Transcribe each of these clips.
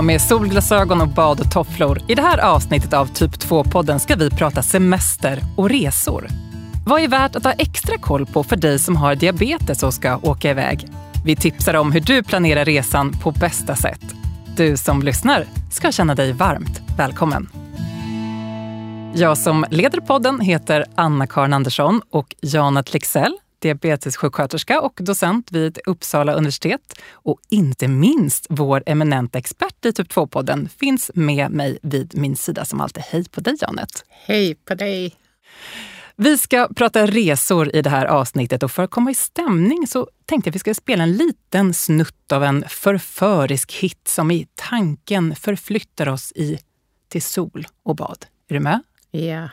på med solglasögon och badtofflor. I det här avsnittet av Typ 2-podden ska vi prata semester och resor. Vad är värt att ha extra koll på för dig som har diabetes och ska åka iväg? Vi tipsar om hur du planerar resan på bästa sätt. Du som lyssnar ska känna dig varmt välkommen. Jag som leder podden heter Anna-Karin Andersson och Janet Lexell diabetessjuksköterska och docent vid Uppsala universitet. Och inte minst vår eminenta expert i typ 2-podden finns med mig vid min sida som alltid. Hej på dig Janet! Hej på dig! Vi ska prata resor i det här avsnittet och för att komma i stämning så tänkte jag att vi ska spela en liten snutt av en förförisk hit som i tanken förflyttar oss i till sol och bad. Är du med? Ja. Yeah.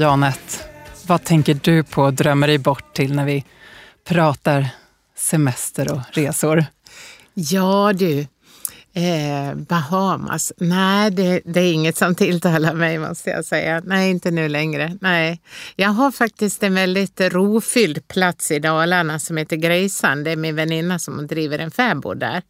Janet, vad tänker du på och drömmer dig bort till när vi pratar semester och resor? Ja du, eh, Bahamas. Nej, det, det, är inget som tilltalar mig måste jag säga. Nej, inte nu längre. Nej. Jag har faktiskt en väldigt rofylld plats i Dalarna som heter Grejsan. Det är min väninna som driver en fäbod där.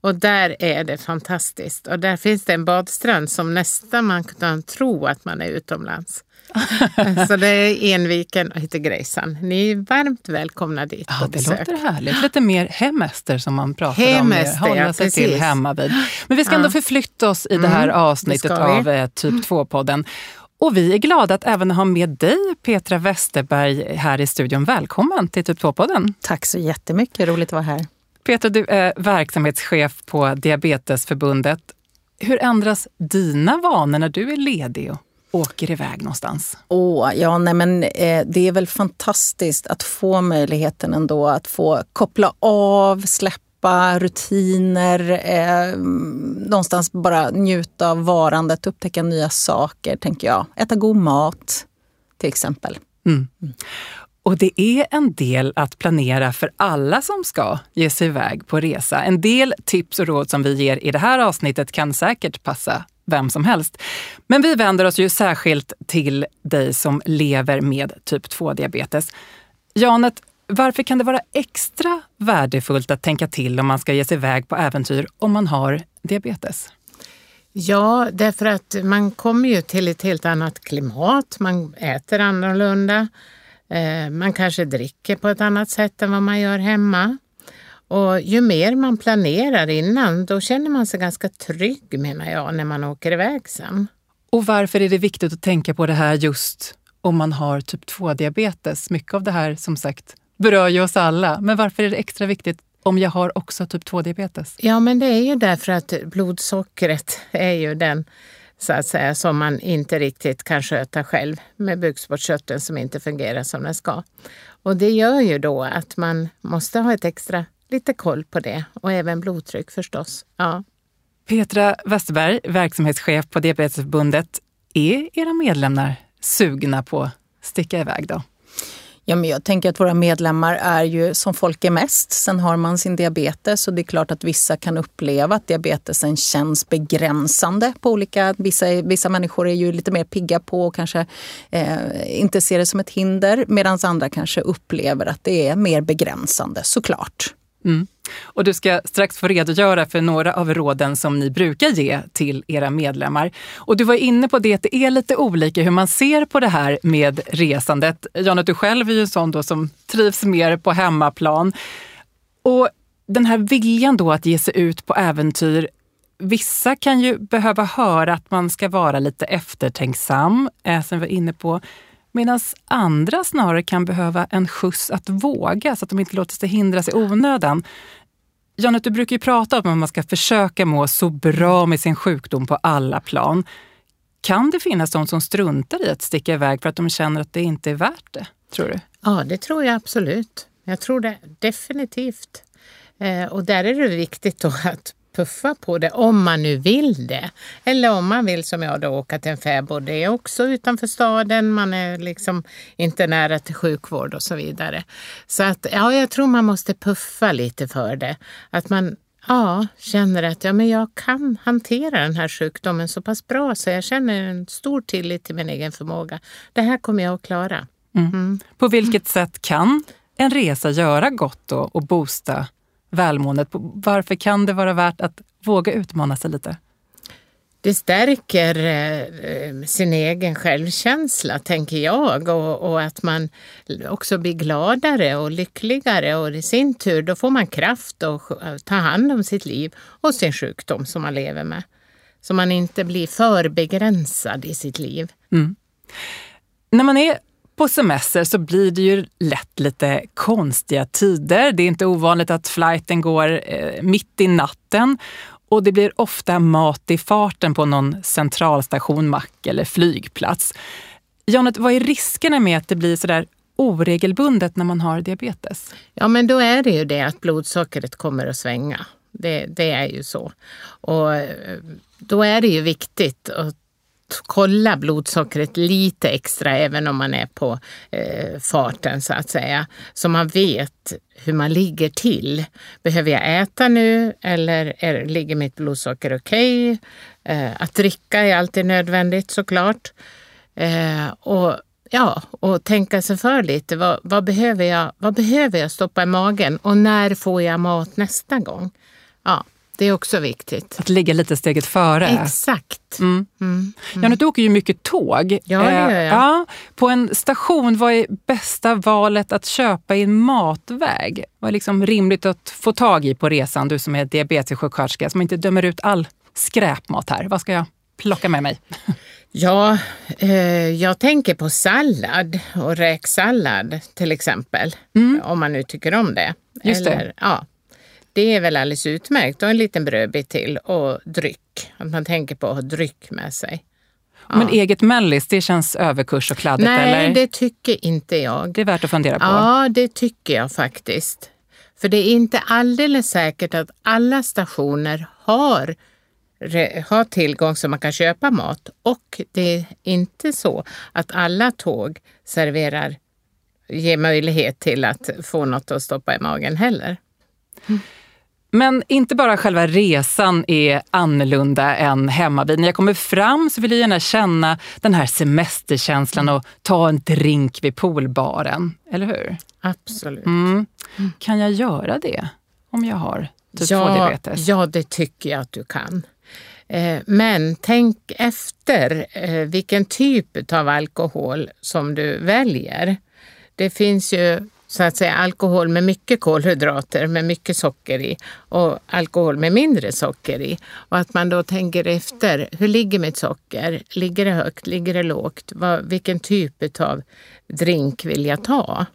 Och där är det fantastiskt. Och där finns det en badstrand som nästan man kan tro att man är utomlands. så det är Enviken och heter Grejsan. Ni är varmt välkomna dit ja, Det besök. låter härligt. Lite mer hemester som man pratar hemester, om. Hålla ja, sig precis. till hemma vid. Men vi ska ändå förflytta oss i det här mm, avsnittet av eh, Typ 2-podden. Och vi är glada att även ha med dig, Petra Westerberg, här i studion. Välkommen till Typ 2-podden. Tack så jättemycket, roligt att vara här. Petra, du är verksamhetschef på Diabetesförbundet. Hur ändras dina vanor när du är ledig och åker iväg någonstans? Oh, ja, nej, men, eh, det är väl fantastiskt att få möjligheten ändå att få koppla av, släppa rutiner, eh, någonstans bara njuta av varandet, upptäcka nya saker, tänker jag. Äta god mat, till exempel. Mm. Mm. Och det är en del att planera för alla som ska ge sig iväg på resa. En del tips och råd som vi ger i det här avsnittet kan säkert passa vem som helst. Men vi vänder oss ju särskilt till dig som lever med typ 2-diabetes. Janet, varför kan det vara extra värdefullt att tänka till om man ska ge sig iväg på äventyr om man har diabetes? Ja, därför att man kommer ju till ett helt annat klimat, man äter annorlunda. Eh, man kanske dricker på ett annat sätt än vad man gör hemma. Och ju mer man planerar innan, då känner man sig ganska trygg menar jag, när man åker iväg sen. Och varför är det viktigt att tänka på det här just om man har typ 2-diabetes? Mycket av det här som sagt berör ju oss alla. Men varför är det extra viktigt om jag har också typ 2-diabetes? Ja, men det är ju därför att blodsockret är ju den så att säga, som man inte riktigt kan sköta själv med bukspottkörteln som inte fungerar som den ska. Och det gör ju då att man måste ha ett extra lite koll på det och även blodtryck förstås. Ja. Petra Westerberg, verksamhetschef på Diabetesförbundet. Är era medlemmar sugna på att sticka iväg då? Ja, men jag tänker att våra medlemmar är ju som folk är mest. Sen har man sin diabetes och det är klart att vissa kan uppleva att diabetesen känns begränsande på olika... Vissa, vissa människor är ju lite mer pigga på och kanske eh, inte ser det som ett hinder medan andra kanske upplever att det är mer begränsande såklart. Mm. Och du ska strax få redogöra för några av råden som ni brukar ge till era medlemmar. Och du var inne på det att det är lite olika hur man ser på det här med resandet. Janet, du själv är ju en sån då som trivs mer på hemmaplan. Och den här viljan då att ge sig ut på äventyr Vissa kan ju behöva höra att man ska vara lite eftertänksam, eh, som vi var inne på. Medan andra snarare kan behöva en skjuts att våga så att de inte låter sig hindras i onödan. Janet, du brukar ju prata om att man ska försöka må så bra med sin sjukdom på alla plan. Kan det finnas de som struntar i att sticka iväg för att de känner att det inte är värt det? Tror du? Ja, det tror jag absolut. Jag tror det definitivt. Eh, och där är det viktigt då att puffa på det om man nu vill det. Eller om man vill som jag då åka till en fäbod. Det är också utanför staden, man är liksom inte nära till sjukvård och så vidare. Så att ja, jag tror man måste puffa lite för det. Att man ja, känner att ja, men jag kan hantera den här sjukdomen så pass bra så jag känner en stor tillit till min egen förmåga. Det här kommer jag att klara. Mm. På vilket sätt kan en resa göra gott då och boosta välmåendet? Varför kan det vara värt att våga utmana sig lite? Det stärker eh, sin egen självkänsla, tänker jag, och, och, att man också blir gladare och lyckligare och i sin tur då får man kraft att ta hand om sitt liv och sin sjukdom som man lever med. Så man inte blir för begränsad i sitt liv. Mm. När man är på semester så blir det ju lätt lite konstiga tider. Det är inte ovanligt att flighten går eh, mitt i natten och det blir ofta mat i farten på någon centralstation, mack eller flygplats. Janet, vad är riskerna med att det blir sådär oregelbundet när man har diabetes? Ja, men då är det ju det att blodsockret kommer att svänga. Det, det är ju så. Och eh, då är det ju viktigt att kolla blodsockret lite extra även om man är på eh, farten så att säga. Så man vet hur man ligger till. Behöver jag äta nu eller är, ligger mitt blodsocker okej? Okay? Eh, att dricka är alltid nödvändigt såklart. Eh, och Ja, och tänka sig för lite. Vad, vad, behöver jag, vad behöver jag stoppa i magen och när får jag mat nästa gång? Ja, det är också viktigt. Att ligga lite steget före. Exakt. Mm. Mm. Mm. Ja, du åker ju mycket tåg. Ja, det gör jag. Ja, på en station, vad är bästa valet att köpa i en matväg? Vad är liksom rimligt att få tag i på resan, du som är diabetessjuksköterska, som inte dömer ut all skräpmat här. Vad ska jag plocka med mig? Ja, eh, jag tänker på sallad och räksallad till exempel. Mm. Om man nu tycker om det. Just Eller, det. Ja, det är väl alldeles utmärkt. Och en liten brödbit till och dryck. Att man tänker på att ha dryck med sig. Ja. Men eget mellis, det känns överkurs och kladdigt? Nej, eller? det tycker inte jag. Det är värt att fundera på? Ja, det tycker jag faktiskt. För det är inte alldeles säkert att alla stationer har, har tillgång så man kan köpa mat. Och det är inte så att alla tåg serverar, ger möjlighet till att få något att stoppa i magen heller. Mm. Men inte bara själva resan är annorlunda än hemmavid. När jag kommer fram så vill jag gärna känna den här semesterkänslan och ta en drink vid poolbaren. Eller hur? Absolut. Mm. Kan jag göra det om jag har typ ja, 2-diabetes? Ja, det tycker jag att du kan. Eh, men tänk efter eh, vilken typ av alkohol som du väljer. Det finns ju så att säga alkohol med mycket kolhydrater, med mycket socker i och alkohol med mindre socker i. Och att man då tänker efter, hur ligger mitt socker? Ligger det högt? Ligger det lågt? Vad, vilken typ av drink vill jag ta?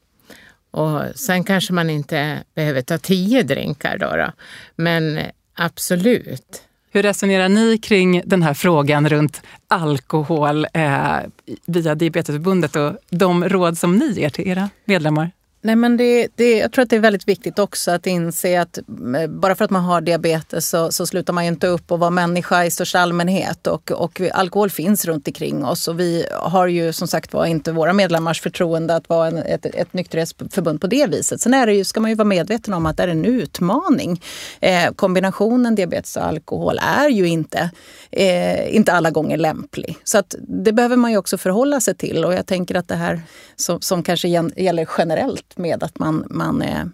Och sen kanske man inte behöver ta tio drinkar då, då. men absolut. Hur resonerar ni kring den här frågan runt alkohol eh, via Diabetesförbundet och de råd som ni ger till era medlemmar? Nej, men det, det, jag tror att det är väldigt viktigt också att inse att eh, bara för att man har diabetes så, så slutar man ju inte upp och vara människa i största allmänhet. Och, och alkohol finns runt omkring oss och vi har ju som sagt var inte våra medlemmars förtroende att vara en, ett, ett nykterhetsförbund på det viset. Sen är det ju, ska man ju vara medveten om att det är en utmaning. Eh, kombinationen diabetes och alkohol är ju inte, eh, inte alla gånger lämplig. Så att det behöver man ju också förhålla sig till och jag tänker att det här som, som kanske gäller generellt med att man, man eh,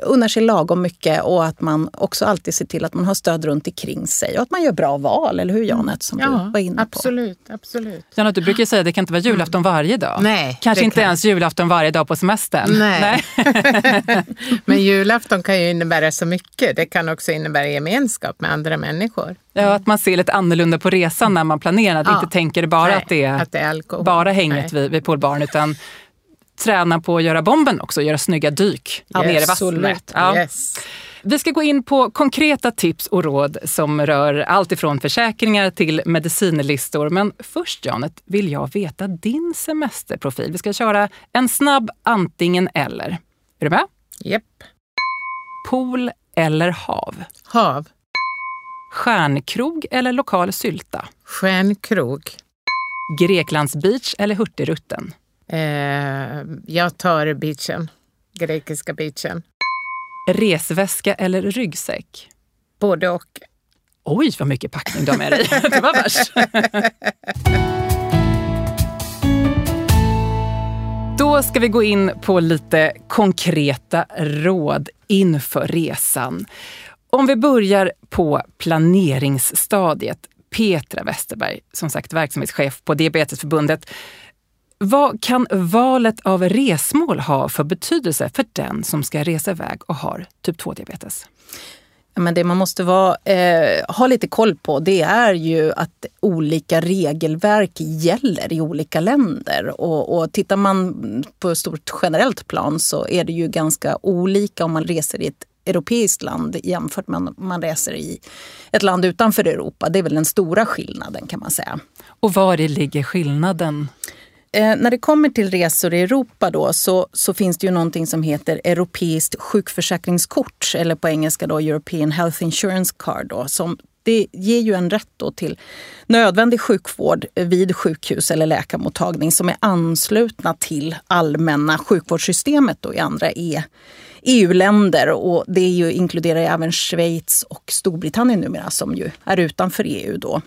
unnar sig lagom mycket och att man också alltid ser till att man har stöd runt omkring sig och att man gör bra val, eller hur Janet? Som ja, du var inne på. Absolut, absolut. Janet, du brukar säga att det kan inte vara julafton varje dag. Nej, Kanske inte kan. ens julafton varje dag på semestern. Nej. Nej. Men julafton kan ju innebära så mycket. Det kan också innebära gemenskap med andra människor. Ja, att man ser lite annorlunda på resan när man planerar. Att ja. inte tänker bara Nej, att det är, att det är bara hänget vid, vid poolbaren utan träna på att göra bomben också, göra snygga dyk yes, ner i vattnet. Ja. Yes. Vi ska gå in på konkreta tips och råd som rör allt ifrån försäkringar till medicinlistor. Men först Janet vill jag veta din semesterprofil. Vi ska köra en snabb antingen eller. Är du med? Japp. Yep. Pool eller hav? Hav. Stjärnkrog eller lokal sylta? Stjärnkrog. Greklands beach eller Hurtigruten? Eh, jag tar beachen, grekiska beachen. Resväska eller ryggsäck? Både och. Oj, vad mycket packning du har med dig. Det var värst. Då ska vi gå in på lite konkreta råd inför resan. Om vi börjar på planeringsstadiet. Petra Westerberg, som sagt verksamhetschef på Diabetesförbundet. Vad kan valet av resmål ha för betydelse för den som ska resa iväg och har typ 2-diabetes? Men det man måste vara, eh, ha lite koll på det är ju att olika regelverk gäller i olika länder. Och, och tittar man på ett stort generellt plan så är det ju ganska olika om man reser i ett europeiskt land jämfört med om man reser i ett land utanför Europa. Det är väl den stora skillnaden kan man säga. Och var ligger skillnaden? Eh, när det kommer till resor i Europa då, så, så finns det ju någonting som heter europeiskt sjukförsäkringskort eller på engelska då European Health Insurance Card. Då, som det ger ju en rätt då till nödvändig sjukvård vid sjukhus eller läkarmottagning som är anslutna till allmänna sjukvårdssystemet då i andra e EU-länder. Och det är ju, inkluderar även Schweiz och Storbritannien numera som ju är utanför EU. då.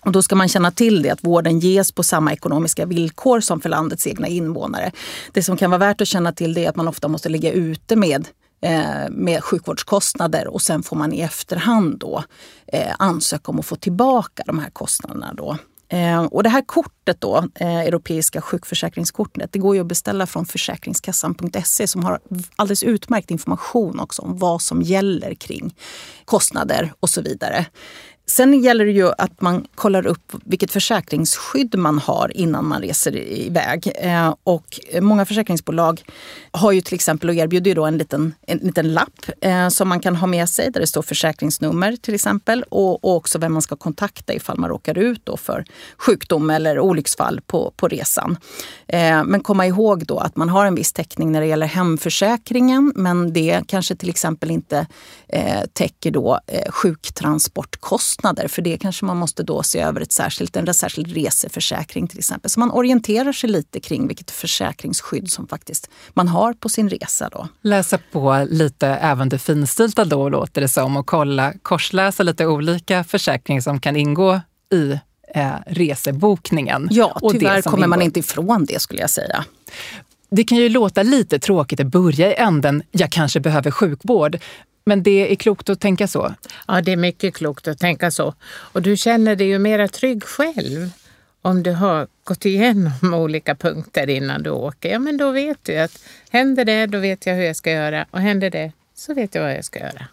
Och då ska man känna till det, att vården ges på samma ekonomiska villkor som för landets egna invånare. Det som kan vara värt att känna till det är att man ofta måste ligga ute med eh, med sjukvårdskostnader och sen får man i efterhand då eh, ansöka om att få tillbaka de här kostnaderna. Då. Eh, och det här kortet då, Europeiska sjukförsäkringskortet, det går ju att beställa från Försäkringskassan.se som har alldeles utmärkt information också om vad som gäller kring kostnader och så vidare. Sen gäller det ju att man kollar upp vilket försäkringsskydd man har innan man reser iväg. Eh, och många försäkringsbolag har ju till exempel och erbjuder då en liten, en liten lapp eh, som man kan ha med sig där det står försäkringsnummer till exempel och, och också vem man ska kontakta ifall man råkar ut då för sjukdom eller olycksfall på, på resan. Eh, men komma ihåg då att man har en viss täckning när det gäller hemförsäkringen men det kanske till exempel inte täcker då sjuktransportkostnader sjuktransportkostnader. För det kanske man måste då se över ett särskilt, en särskild reseförsäkring till exempel. Så man orienterar sig lite kring vilket försäkringsskydd som faktiskt man har på sin resa. Då. Läsa på lite även det finstilta då låter det som och kolla, korsläsa lite olika försäkringar som kan ingå i eh, resebokningen. Ja, tyvärr kommer man inte ifrån det skulle jag säga. Det kan ju låta lite tråkigt att börja i änden, jag kanske behöver sjukvård. Men det är klokt att tänka så? Ja, det är mycket klokt att tänka så. Och du känner dig ju mera trygg själv om du har gått igenom olika punkter innan du åker. Ja, men då vet du att händer det, då vet jag hur jag ska göra och händer det, så vet jag vad jag ska göra.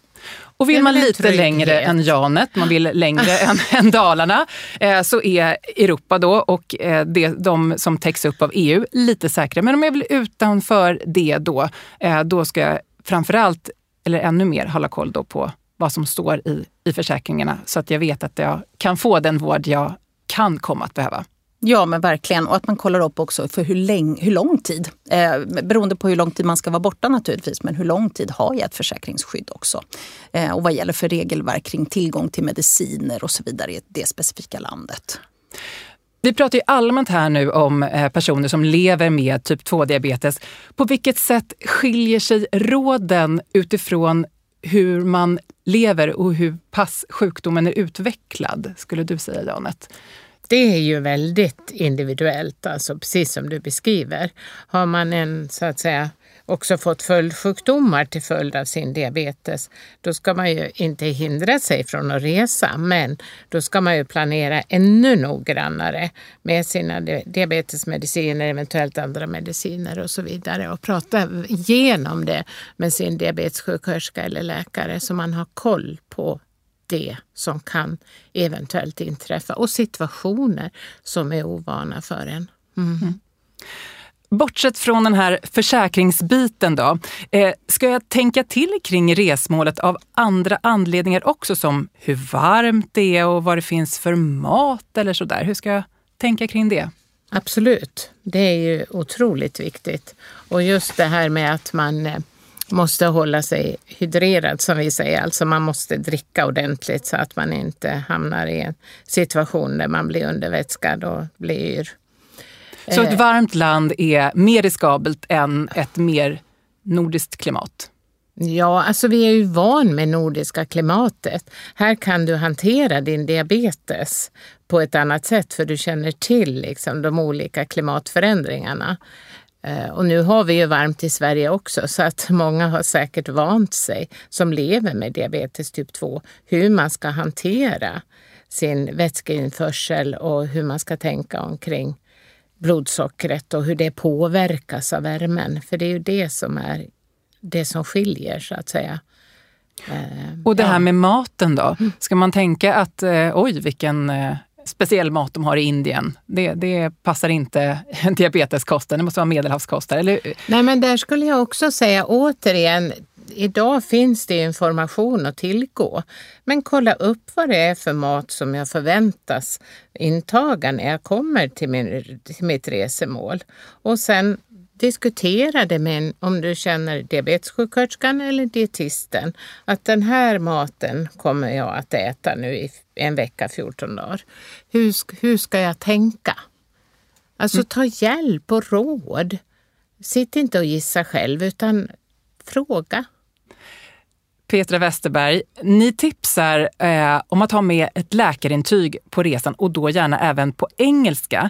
Och vill man lite längre än Janet, man vill längre än, än Dalarna, eh, så är Europa då och eh, det, de som täcks upp av EU lite säkrare. Men om jag vill utanför det då, eh, då ska jag framförallt eller ännu mer hålla koll då på vad som står i, i försäkringarna så att jag vet att jag kan få den vård jag kan komma att behöva. Ja, men verkligen. Och att man kollar upp också för hur, läng, hur lång tid. Eh, beroende på hur lång tid man ska vara borta naturligtvis. Men hur lång tid har jag ett försäkringsskydd också? Eh, och vad gäller för regelverk kring tillgång till mediciner och så vidare i det specifika landet. Vi pratar ju allmänt här nu om eh, personer som lever med typ 2-diabetes. På vilket sätt skiljer sig råden utifrån hur man lever och hur pass sjukdomen är utvecklad, skulle du säga Janet? Det är ju väldigt individuellt, alltså precis som du beskriver. Har man en så att säga också fått följdsjukdomar till följd av sin diabetes, då ska man ju inte hindra sig från att resa, men då ska man ju planera ännu noggrannare med sina diabetesmediciner, eventuellt andra mediciner och så vidare och prata igenom det med sin diabetessjuksköterska eller läkare så man har koll på det som kan eventuellt inträffa och situationer som är ovana för en. Mm. Mm. Bortsett från den här försäkringsbiten då, eh, ska jag tänka till kring resmålet av andra anledningar också som hur varmt det är och vad det finns för mat eller sådär. Hur ska jag tänka kring det? Absolut, det är ju otroligt viktigt. Och just det här med att man eh, måste hålla sig hydrerad som vi säger. Alltså man måste dricka ordentligt så att man inte hamnar i en situation där man blir undervätskad och blir yr. Så ett varmt land är mer riskabelt än ett mer nordiskt klimat? Ja, alltså vi är ju van med nordiska klimatet. Här kan du hantera din diabetes på ett annat sätt för du känner till liksom, de olika klimatförändringarna. Eh, och nu har vi ju varmt i Sverige också så att många har säkert vant sig som lever med diabetes typ 2 hur man ska hantera sin vätskeinförsel och hur man ska tänka omkring blodsockret och hur det påverkas av värmen. För det är ju det som är det som skiljer så att säga. Eh, och det här med maten då? Ska man tänka att eh, oj vilken eh, speciell mat de har i Indien. Det, det passar inte diabeteskosten, det måste vara medelhavskosten. Eller? Nej men där skulle jag också säga återigen, idag finns det information att tillgå. Men kolla upp vad det är för mat som jag förväntas intaga när jag kommer till, min, till mitt resemål. Och sen diskutera det med en, om du känner diabetessjuksköterskan eller dietisten. Att den här maten kommer jag att äta nu i en vecka, 14 dagar. Hur, hur ska jag tänka? Alltså ta hjälp och råd. Sitt inte och gissa själv utan fråga. Petra Westerberg, ni tipsar eh, om att ha med ett läkarintyg på resan och då gärna även på engelska.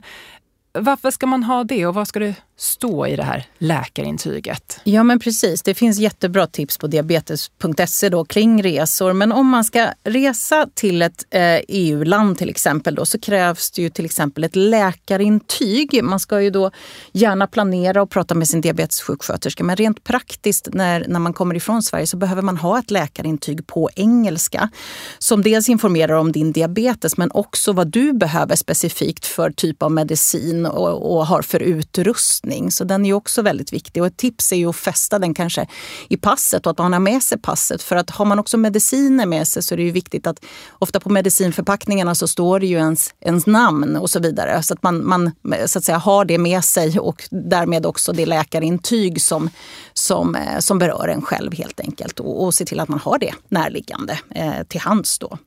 Varför ska man ha det och vad ska det stå i det här läkarintyget? Ja men precis, det finns jättebra tips på diabetes.se då kring resor. Men om man ska resa till ett eh, EU-land till exempel då, så krävs det ju till exempel ett läkarintyg. Man ska ju då gärna planera och prata med sin diabetessjuksköterska. Men rent praktiskt när, när man kommer ifrån Sverige så behöver man ha ett läkarintyg på engelska. Som dels informerar om din diabetes men också vad du behöver specifikt för typ av medicin och, och har för utrustning röstning. Så den är också väldigt viktig. Och ett tips är ju att fästa den kanske i passet och att man har med sig passet. För att har man också mediciner med sig så är det ju viktigt att ofta på medicinförpackningarna så står det ju ens, ens namn och så vidare. Så att man, man så att säga, har det med sig och därmed också det läkarintyg som, som, eh, som berör en själv helt enkelt. Och, och se till att man har det närliggande eh, till hands då.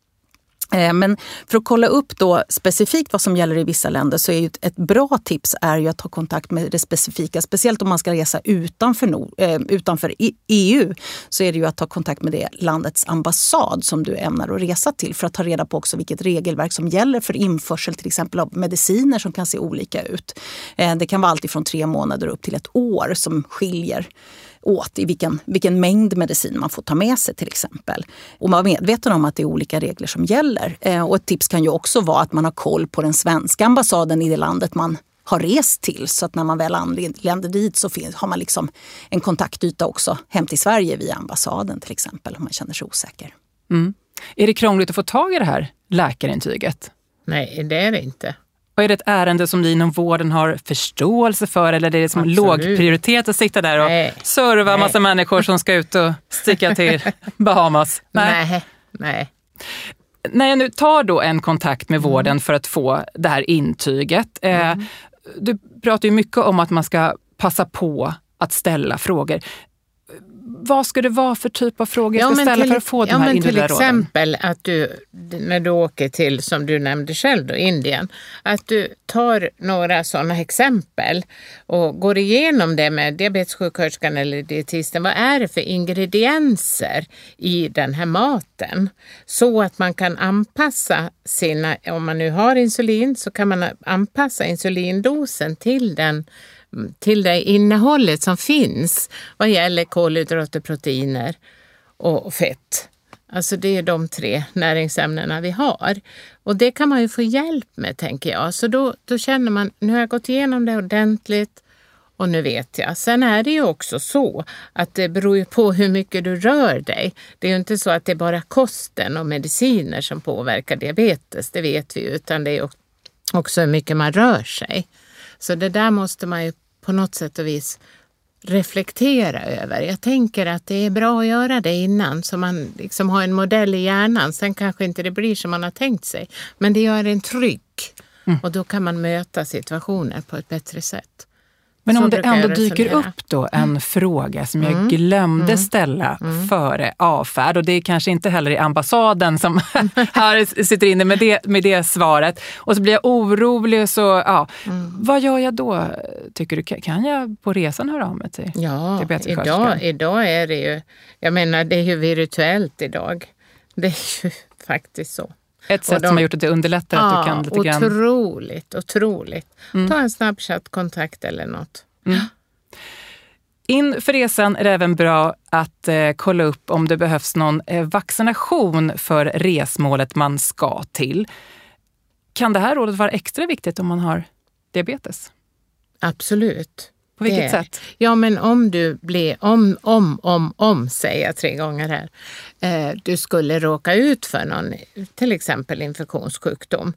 Eh, men för att kolla upp då specifikt vad som gäller i vissa länder så är ett bra tips är ju att ta kontakt med det specifika. Speciellt om man ska resa utanför, Nord, eh, utanför EU så är det ju att ta kontakt med det landets ambassad som du ämnar att resa till för att ta reda på också vilket regelverk som gäller för införsel till exempel av mediciner som kan se olika ut. Eh, det kan vara allt ifrån tre månader upp till ett år som skiljer åt i vilken, vilken mängd medicin man får ta med sig till exempel. Och vara medveten om att det är olika regler som gäller. Eh, och ett tips kan ju också vara att man har koll på den svenska ambassaden i det landet man har rest till. Så att när man väl anländer dit så finns, har man liksom en kontaktyta också hem till Sverige via ambassaden till exempel om man känner sig osäker. Mm. Är det krångligt att få tag i det här läkarintyget? Nej, det är det inte. Och är det ett ärende som ni inom vården har förståelse för eller är det som lågprioritet att sitta där och nej. serva nej. massa människor som ska ut och sticka till Bahamas? Nej. nej. nej. När jag nu tar då en kontakt med mm. vården för att få det här intyget. Eh, mm. du pratar ju mycket om att man ska passa på att ställa frågor vad ska det vara för typ av frågor jag ska ställa till, för att få de ja, här individuella råden? Till exempel råden? att du, när du åker till, som du nämnde själv, då, Indien, att du tar några sådana exempel och går igenom det med diabetessjuksköterskan eller dietisten. Vad är det för ingredienser i den här maten? Så att man kan anpassa sina, om man nu har insulin, så kan man anpassa insulindosen till den till det innehållet som finns vad gäller kolhydrater, proteiner och fett. Alltså det är de tre näringsämnena vi har. Och det kan man ju få hjälp med tänker jag. Så då, då känner man, nu har jag gått igenom det ordentligt och nu vet jag. Sen är det ju också så att det beror ju på hur mycket du rör dig. Det är ju inte så att det är bara kosten och mediciner som påverkar diabetes, det vet vi ju, utan det är också hur mycket man rör sig. Så det där måste man ju på något sätt och vis reflektera över. Jag tänker att det är bra att göra det innan så man liksom har en modell i hjärnan. Sen kanske inte det blir som man har tänkt sig. Men det gör en trygg mm. och då kan man möta situationer på ett bättre sätt. Men om det ändå dyker resonera. upp då en fråga som jag Mm. glömde Mm. ställa Mm. före avfärd och det är kanske inte heller i ambassaden som här sitter inne med det, med det svaret. Och så blir jag orolig så, ja. Mm. Vad gör jag då? Tycker du, kan jag på resan höra av mig till? Ja, diabetessköterskan? idag, idag är det ju, jag menar det är ju virtuellt idag. Det är ju faktiskt så. Ett sätt de- som har gjort att det underlättar att du kan lite grann... otroligt, otroligt. Mm. Ta en Snapchat-kontakt eller något. Inför resan är det även bra att eh, kolla upp om det behövs någon eh, vaccination för resmålet man ska till. Kan det här rådet vara extra viktigt om man har diabetes? Absolut. På vilket Det- sätt? Ja, men om du blir, om, om, om, om, säger jag tre gånger här, eh, du skulle råka ut för någon, till exempel infektionssjukdom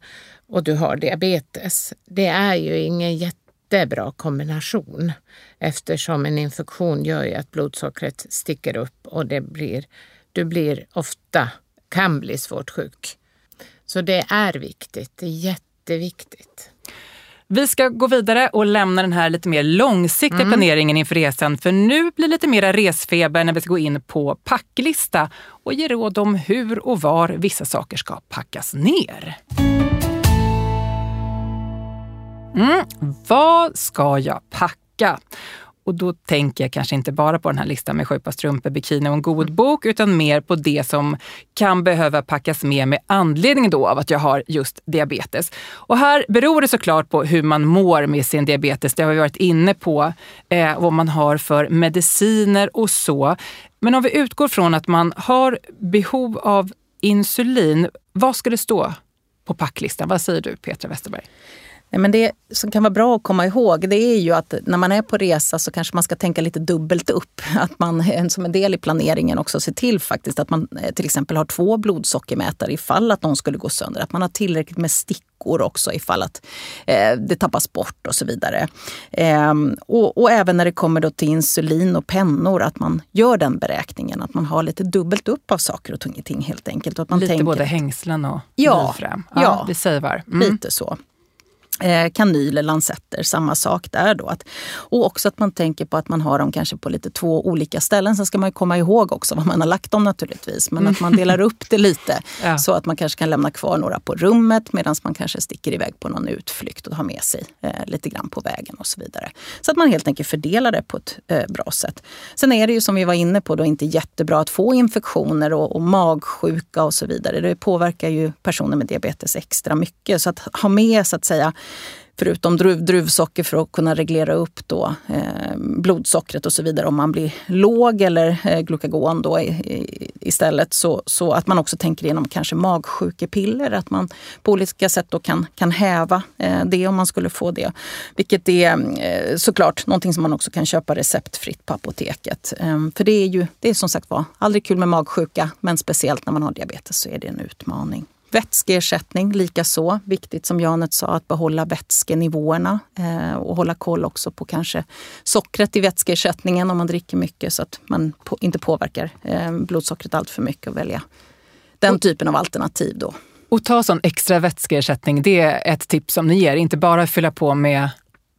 och du har diabetes. Det är ju ingen jättebra kombination eftersom en infektion gör ju att blodsockret sticker upp och det blir, du blir ofta, kan bli svårt sjuk. Så det är viktigt, det är jätteviktigt. Vi ska gå vidare och lämna den här lite mer långsiktiga Mm. planeringen inför resan. För nu blir det lite mera resfeber när vi ska gå in på packlista och ge råd om hur och var vissa saker ska packas ner. Mm. Vad ska jag packa? Och då tänker jag kanske inte bara på den här listan med sju par strumpor, bikini och en god bok, utan mer på det som kan behöva packas med med anledning då av att jag har just diabetes. Och här beror det såklart på hur man mår med sin diabetes. Det har vi varit inne på, eh, vad man har för mediciner och så. Men om vi utgår från att man har behov av insulin, vad ska det stå på packlistan? Vad säger du Petra Westerberg? Nej, men det som kan vara bra att komma ihåg det är ju att när man är på resa så kanske man ska tänka lite dubbelt upp. Att man en- som en del i planeringen också ser till faktiskt att man eh, till exempel har två blodsockermätare ifall att de skulle gå sönder. Att man har tillräckligt med stickor också ifall att eh, det tappas bort och så vidare. Ehm, och, och även när det kommer då till insulin och pennor att man gör den beräkningen. Att man har lite dubbelt upp av saker och ting helt enkelt. Och att man Lite tänker, både hängslen och Ja, livrem. ja. Det säger var. Mm. Lite så. Eh, kanyler, lansetter, samma sak där då. Att, och också att man tänker på att man har dem kanske på lite två olika ställen. Sen ska man ju komma ihåg också var man har lagt dem naturligtvis. Men att man delar upp det lite. Ja. Så att man kanske kan lämna kvar några på rummet medan man kanske sticker iväg på någon utflykt och har med sig eh, lite grann på vägen och så vidare. Så att man helt enkelt fördelar det på ett eh, bra sätt. Sen är det ju som vi var inne på då inte jättebra att få infektioner och, och magsjuka och så vidare. Det påverkar ju personer med diabetes extra mycket. Så att ha med så att säga förutom druv, druvsocker för att kunna reglera upp då, eh, blodsockret och så vidare om man blir låg eller eh, glukagon då i, i, istället. Så, så att man också tänker igenom kanske magsjukepiller, att man på olika sätt då kan, kan häva eh, det om man skulle få det. Vilket är eh, såklart någonting som man också kan köpa receptfritt på apoteket. Eh, för det är ju det är som sagt var aldrig kul med magsjuka, men speciellt när man har diabetes så är det en utmaning. Vätskeersättning likaså. Viktigt som Janet sa att behålla vätskenivåerna eh, och hålla koll också på kanske sockret i vätskeersättningen om man dricker mycket så att man på, inte påverkar eh, blodsockret allt för mycket och välja den typen av alternativ då. Och ta sån extra vätskeersättning, det är ett tips som ni ger. Inte bara fylla på med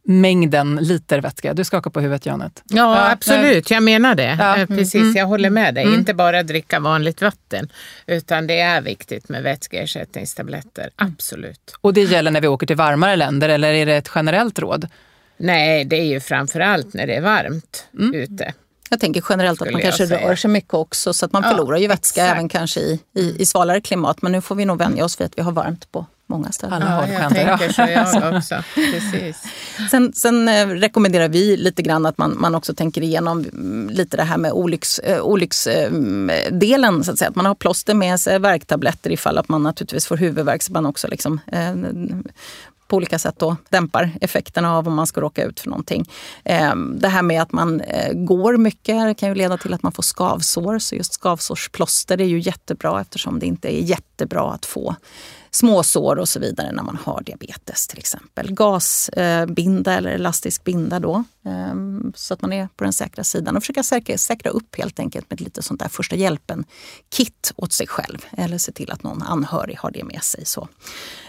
mängden liter vätska. Du skakar på huvudet Janet. Ja, Ja, absolut. Jag menar det. Ja, Eh, mm, Precis, mm, jag håller med dig. mm. Inte bara dricka vanligt vatten, utan det är viktigt med vätskeersättningstabletter. Absolut. Och det gäller när vi åker till varmare länder eller är det ett generellt råd? Nej, det är ju framför allt när det är varmt Mm. ute. Jag tänker generellt att man kanske säga. rör sig mycket också så att man Ja, förlorar ju vätska exakt. även kanske i, i, i svalare klimat. Men nu får vi nog vänja oss vid att vi har varmt på många ställen. Alla har Ja, jag tänker så jag också. Precis. Sen, sen eh, rekommenderar vi lite grann att man, man också tänker igenom mm, lite det här med olycks, eh, olycksdelen. så att, säga. att man har plåster med sig, värktabletter ifall att man naturligtvis får huvudvärk. Så man också liksom, eh, på olika sätt då dämpar effekterna av om man ska råka ut för någonting. Eh, Det här med att man eh, går mycket kan ju leda till att man får skavsår. Så just skavsårsplåster är ju jättebra eftersom det inte är jättebra att få småsår och så vidare när man har diabetes till exempel. Gasbinda eller elastisk binda då ehm, så att man är på den säkra sidan och försöka säkra, säkra upp helt enkelt med lite sånt där första hjälpen-kit åt sig själv eller se till att någon anhörig har det med sig. Så.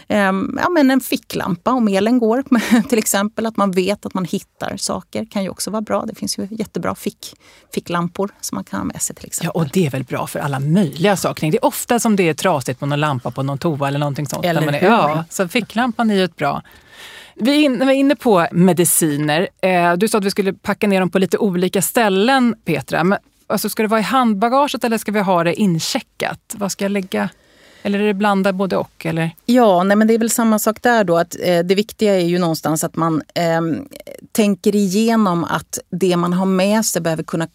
Ehm, ja, men en ficklampa om elen går till exempel, att man vet att man hittar saker kan ju också vara bra. Det finns ju jättebra fick, ficklampor som man kan ha med sig till exempel. Ja, och det är väl bra för alla möjliga saker. Det är ofta som det är trasigt på någon lampa på någon toa eller någonting sånt. Eller är, ja, så ficklampan är ju ett bra vi är inne på mediciner. Eh, du sa att vi skulle packa ner dem på lite olika ställen, Petra. Men, alltså, ska det vara i handbagaget eller ska vi ha det incheckat? Vad ska jag lägga? Eller är det blandat både och? Eller? Ja, nej, men det är väl samma sak där då. Att, eh, det viktiga är ju någonstans att man eh, tänker igenom att det man har med sig behöver kunna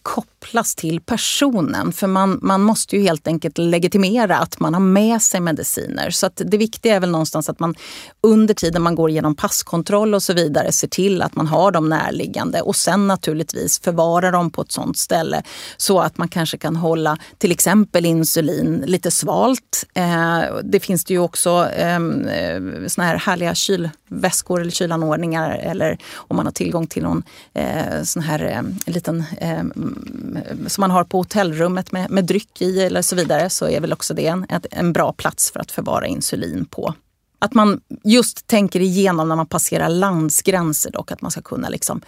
kopplas till personen. För man, man måste ju helt enkelt legitimera att man har med sig mediciner. Så att det viktiga är väl någonstans att man under tiden man går igenom passkontroll och så vidare ser till att man har dem närliggande och sen naturligtvis förvara dem på ett sånt ställe så att man kanske kan hålla till exempel insulin lite svalt. Eh, det finns det ju också ehm, eh, såna här härliga kylväskor eller kylanordningar eller om man har tillgång till någon eh, sån här eh, liten eh, som man har på hotellrummet med, med dryck i eller så vidare så är väl också det en, en bra plats för att förvara insulin på. Att man just tänker igenom när man passerar landsgränser dock, att man ska kunna liksom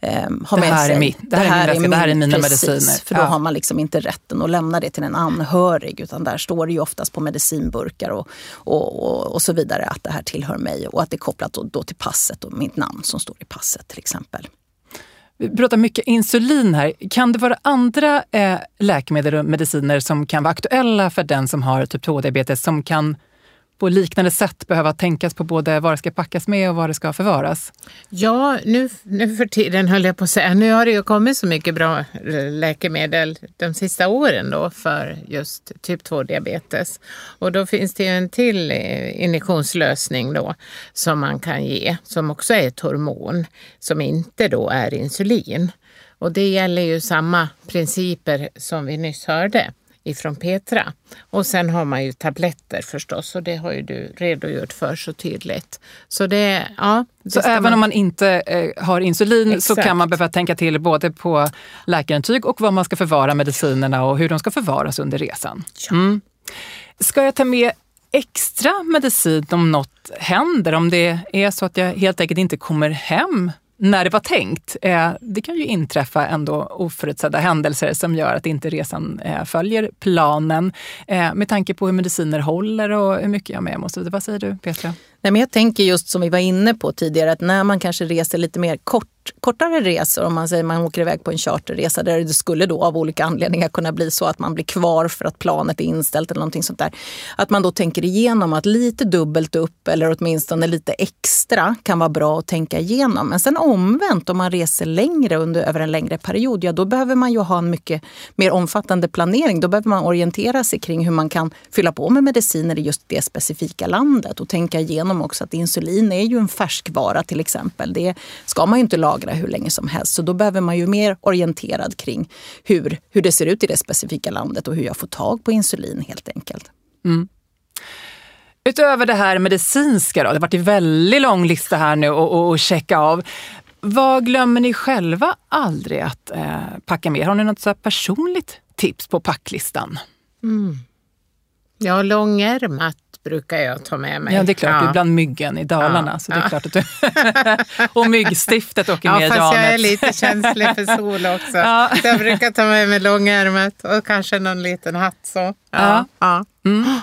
eh, ha med sig. Är mitt, det, här, det här är, min, det här är mina precis, mediciner. För då ja. har man liksom inte rätten att lämna det till en anhörig utan där står det ju oftast på medicinburkar och, och, och, och så vidare att det här tillhör mig och att det är kopplat då, då till passet och mitt namn som står i passet till exempel. Vi pratar mycket insulin här. Kan det vara andra eh, läkemedel och mediciner som kan vara aktuella för den som har typ 2-diabetes som kan på liknande sätt behöva tänkas på både vad det ska packas med och vad det ska förvaras? Ja, nu, nu för tiden höll jag på att säga. Nu har det ju kommit så mycket bra eh, läkemedel de sista åren då för just typ 2-diabetes. Och då finns det ju en till eh, injektionslösning då som man kan ge som också är ett hormon som inte då är insulin. Och det gäller ju samma principer som vi nyss hörde ifrån Petra. Och sen har man ju tabletter förstås och det har ju du redogjort för så tydligt. Så, det, ja, det så även man... om man inte eh, har insulin Exakt. så kan man behöva tänka till både på läkarintyg och vad man ska förvara medicinerna och hur de ska förvaras under resan. Ja. Mm. Ska jag ta med extra medicin om något händer? Om det är så att jag helt enkelt inte kommer hem när det var tänkt. Eh, det kan ju inträffa ändå oförutsedda händelser som gör att inte resan eh, följer planen. Eh, med tanke på hur mediciner håller och hur mycket jag är med mig. Vad säger du Petra? Nej, men jag tänker just som vi var inne på tidigare att när man kanske reser lite mer kort kortare resor, om man säger man åker iväg på en charterresa där det skulle då av olika anledningar kunna bli så att man blir kvar för att planet är inställt eller någonting sånt där. Att man då tänker igenom att lite dubbelt upp eller åtminstone lite extra kan vara bra att tänka igenom. Men sen omvänt, om man reser längre under, över en längre period, ja då behöver man ju ha en mycket mer omfattande planering. Då behöver man orientera sig kring hur man kan fylla på med mediciner i just det specifika landet och tänka igenom också att insulin är ju en färskvara till exempel. Det ska man ju inte lagra hur länge som helst. Så då behöver man ju mer orienterad kring hur, hur det ser ut i det specifika landet och hur jag får tag på insulin helt enkelt. Mm. Utöver det här medicinska, då, det har varit en väldigt lång lista här nu att checka av. Vad glömmer ni själva aldrig att eh, packa med? Har ni något så personligt tips på packlistan? Mm. Ja, långärmat brukar jag ta med mig. Ja, det är klart. Ja. Du är bland myggen i Dalarna. Ja. Så det är ja. klart att du... och myggstiftet åker ja, med fast Janet. jag är lite känslig för sol också. Ja. Så jag brukar ta med mig långärmat och kanske någon liten hatt. Så. Ja. Ja. Mm.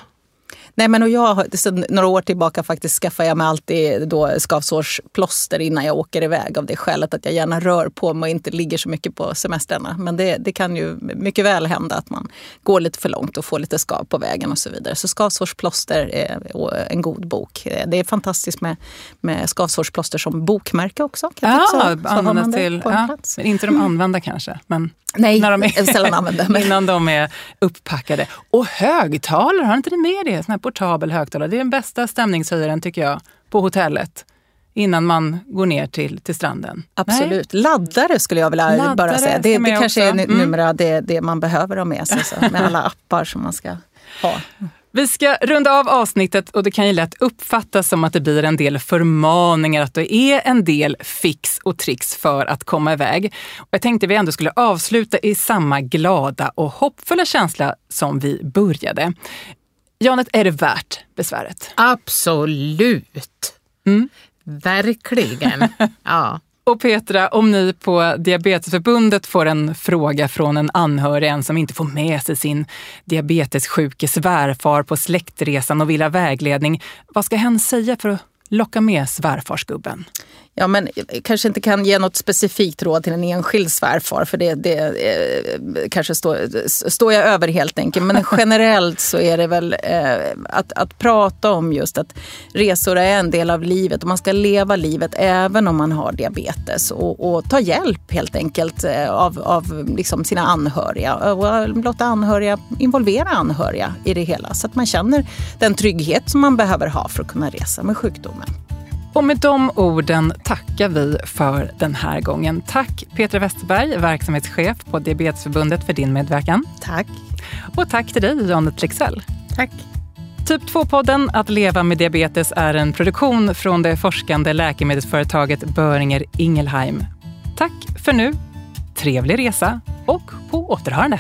Nej, men och jag, så några år tillbaka faktiskt skaffar jag mig alltid då skavsårsplåster innan jag åker iväg av det skälet att jag gärna rör på mig och inte ligger så mycket på semestrarna. Men det, det kan ju mycket väl hända att man går lite för långt och får lite skav på vägen och så vidare. Så skavsårsplåster är en god bok. Det är fantastiskt med, med skavsårsplåster som bokmärke också. Kan ja, användas till, ja, inte de använda kanske. Men Nej, när de är, sällan använder. Men. Innan de är upppackade. Och högtalare, har inte ni med det? Sån här portabel högtalare. Det är den bästa stämningshöjaren tycker jag, på hotellet. Innan man går ner till, till stranden. Absolut. Nej? Laddare skulle jag vilja Laddare bara säga. Det, det kanske också. är mm. numera det, det man behöver ha med sig. Så, med alla appar som man ska ha. Vi ska runda av avsnittet och det kan ju lätt uppfattas som att det blir en del förmaningar, att det är en del fix och tricks för att komma iväg. Och jag tänkte vi ändå skulle avsluta i samma glada och hoppfulla känsla som vi började. Janet, är det värt besväret? Absolut. Mm. Verkligen. Ja. Och Petra, om ni på Diabetesförbundet får en fråga från en anhörig, en som inte får med sig sin diabetessjuke svärfar på släktresan och vill ha vägledning, vad ska hen säga för att locka med svärfarsgubben? Ja, men kanske inte kan ge något specifikt råd till en enskild svärfar för det, det eh, kanske står, står jag över helt enkelt. Men generellt så är det väl eh, att, att prata om just att resor är en del av livet och man ska leva livet även om man har diabetes och, och ta hjälp helt enkelt eh, av, av liksom sina anhöriga och eh, låta anhöriga involvera anhöriga i det hela så att man känner den trygghet som man behöver ha för att kunna resa med sjukdomen. Och med de orden tackar vi för den här gången. Tack Petra Westerberg, verksamhetschef på Diabetesförbundet för din medverkan. Tack. Och tack till dig Janet Lexell. Tack. Typ 2-podden Att leva med diabetes är en produktion från det forskande läkemedelsföretaget Böringer Ingelheim. Tack för nu, trevlig resa och på återhörande.